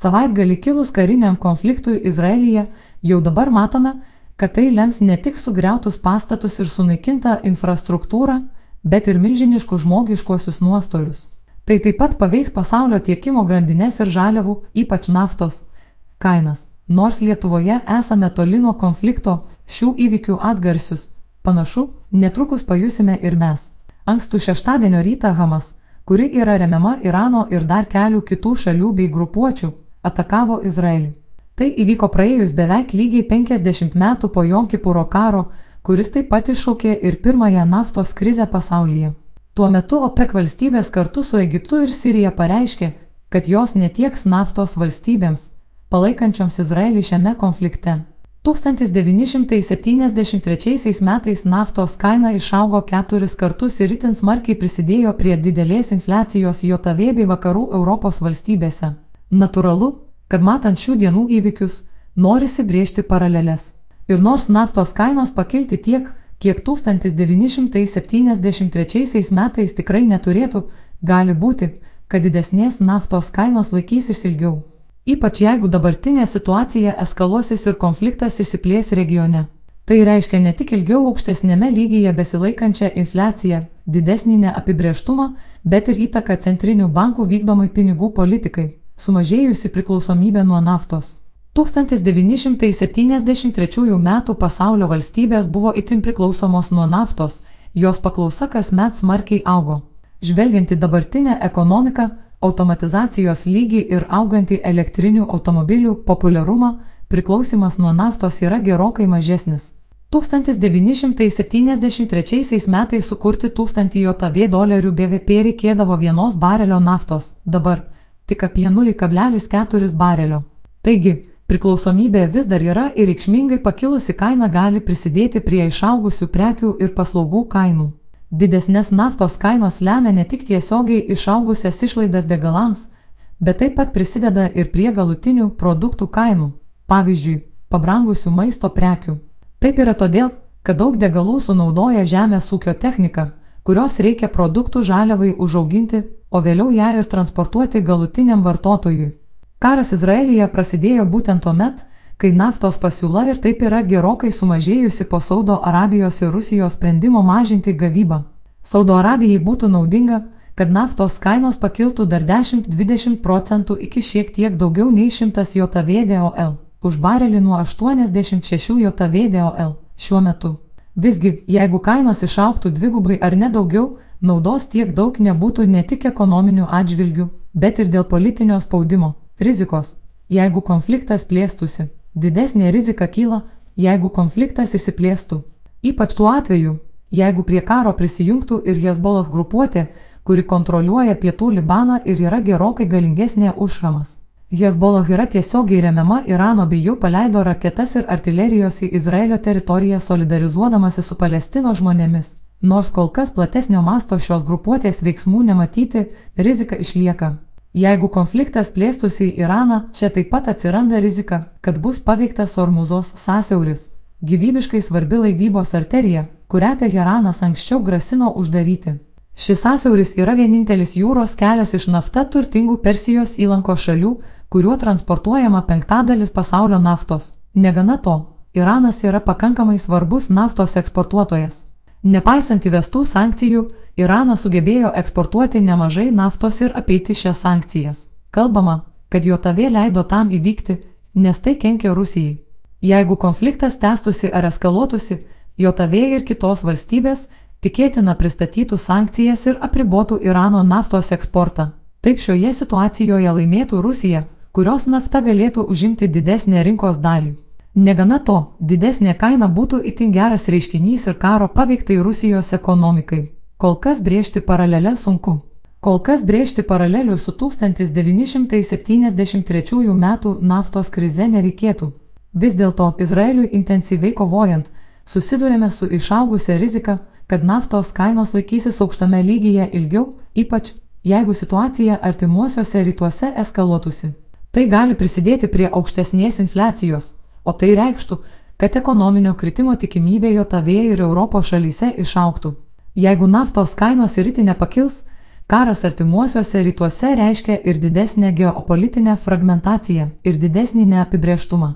Savaitgalį kilus kariniam konfliktui Izraelyje jau dabar matome, kad tai lems ne tik sugriautus pastatus ir sunaikintą infrastruktūrą, bet ir milžiniškus žmogiškuosius nuostolius. Tai taip pat paveiks pasaulio tiekimo grandinės ir žaliavų, ypač naftos, kainas. Nors Lietuvoje esame toli nuo konflikto, šių įvykių atgarsius, panašu, netrukus pajusime ir mes. Ankstų šeštadienio rytą Hamas, kuri yra remiama Irano ir dar kelių kitų šalių bei grupuočių, atakavo Izraelį. Tai įvyko praėjus beveik lygiai 50 metų po Jonkipūro karo, kuris taip pat iššaukė ir pirmąją naftos krizę pasaulyje. Tuo metu OPEC valstybės kartu su Egiptu ir Sirija pareiškė, kad jos netieks naftos valstybėms, palaikančioms Izraelį šiame konflikte. 1973 metais naftos kaina išaugo keturis kartus ir itin smarkiai prisidėjo prie didelės infliacijos JOTV bei vakarų Europos valstybėse. Naturalu, kad matant šių dienų įvykius, norisi brėžti paralelės. Ir nors naftos kainos pakilti tiek, kiek 1973 metais tikrai neturėtų, gali būti, kad didesnės naftos kainos laikysis ilgiau. Ypač jeigu dabartinė situacija eskaluosis ir konfliktas įsiplės regione. Tai reiškia ne tik ilgiau aukštesnėme lygyje besilaikančią infliaciją, didesnį neapibrieštumą, bet ir įtaką centrinių bankų vykdomai pinigų politikai, sumažėjusi priklausomybė nuo naftos. 1973 m. pasaulio valstybės buvo itin priklausomos nuo naftos, jos paklausa kasmet smarkiai augo. Žvelgiant į dabartinę ekonomiką, automatizacijos lygį ir augantį elektrinių automobilių populiarumą, priklausimas nuo naftos yra gerokai mažesnis. 1973 metais sukurti 1000 JAV dolerių BVP reikėdavo vienos barelio naftos, dabar tik apie 0,4 barelio. Taigi, priklausomybė vis dar yra ir reikšmingai pakilusi kaina gali prisidėti prie išaugusių prekių ir paslaugų kainų. Didesnės naftos kainos lemia ne tik tiesiogiai išaugusias išlaidas degalams, bet taip pat prisideda ir prie galutinių produktų kainų, pavyzdžiui, pabrangusių maisto prekių. Taip yra todėl, kad daug degalų sunaudoja žemės ūkio technika, kurios reikia produktų žaliavai užauginti, o vėliau ją ir transportuoti galutiniam vartotojui. Karas Izraelyje prasidėjo būtent tuo met, kai naftos pasiūla ir taip yra gerokai sumažėjusi po Saudo Arabijos ir Rusijos sprendimo mažinti gavybą. Saudo Arabijai būtų naudinga, kad naftos kainos pakiltų dar 10-20 procentų iki šiek tiek daugiau nei 100 JVDOL už barelį nuo 86 JVDOL šiuo metu. Visgi, jeigu kainos išauktų dvigubai ar nedaugiau, naudos tiek daug nebūtų ne tik ekonominių atžvilgių, bet ir dėl politinio spaudimo, rizikos, jeigu konfliktas plėstųsi. Didesnė rizika kyla, jeigu konfliktas įsiplėstų. Ypač tuo atveju, jeigu prie karo prisijungtų ir Hezbollah grupuotė, kuri kontroliuoja pietų Libaną ir yra gerokai galingesnė už Hamas. Hezbollah yra tiesiogiai remiama Irano bei jau paleido raketas ir artilerijos į Izraelio teritoriją solidarizuodamasi su Palestino žmonėmis. Nors kol kas platesnio masto šios grupuotės veiksmų nematyti, rizika išlieka. Jeigu konfliktas plėstųsi į Iraną, čia taip pat atsiranda rizika, kad bus paveiktas Ormuzos sąsiauris - gyvybiškai svarbi laivybos arterija, kurią Teheranas anksčiau grasino uždaryti. Šis sąsiauris yra vienintelis jūros kelias iš nafta turtingų Persijos įlanko šalių, kuriuo transportuojama penktadalis pasaulio naftos. Negana to, Iranas yra pakankamai svarbus naftos eksportuotojas. Nepaisant įvestų sankcijų, Iranas sugebėjo eksportuoti nemažai naftos ir apeiti šias sankcijas. Kalbama, kad JOTV leido tam įvykti, nes tai kenkia Rusijai. Jeigu konfliktas tęstusi ar eskaluotųsi, JOTV ir kitos valstybės tikėtina pristatytų sankcijas ir apribotų Irano naftos eksportą. Taip šioje situacijoje laimėtų Rusija, kurios nafta galėtų užimti didesnę rinkos dalį. Negana to, didesnė kaina būtų itin geras reiškinys ir karo paveiktai Rusijos ekonomikai. Kol kas brėžti paralelę sunku. Kol kas brėžti paralelių su 1973 m. naftos krize nereikėtų. Vis dėlto Izraeliui intensyviai kovojant, susidurėme su išaugusia rizika, kad naftos kainos laikysis aukštame lygyje ilgiau, ypač jeigu situacija artimuosiuose rytuose eskaluotųsi. Tai gali prisidėti prie aukštesnės infliacijos, o tai reikštų, kad ekonominio kritimo tikimybė JAV ir Europos šalyse išauktų. Jeigu naftos kainos ir itin nepakils, Karas artimuosiuose rytuose reiškia ir didesnę geopolitinę fragmentaciją, ir didesnį neapibrieštumą.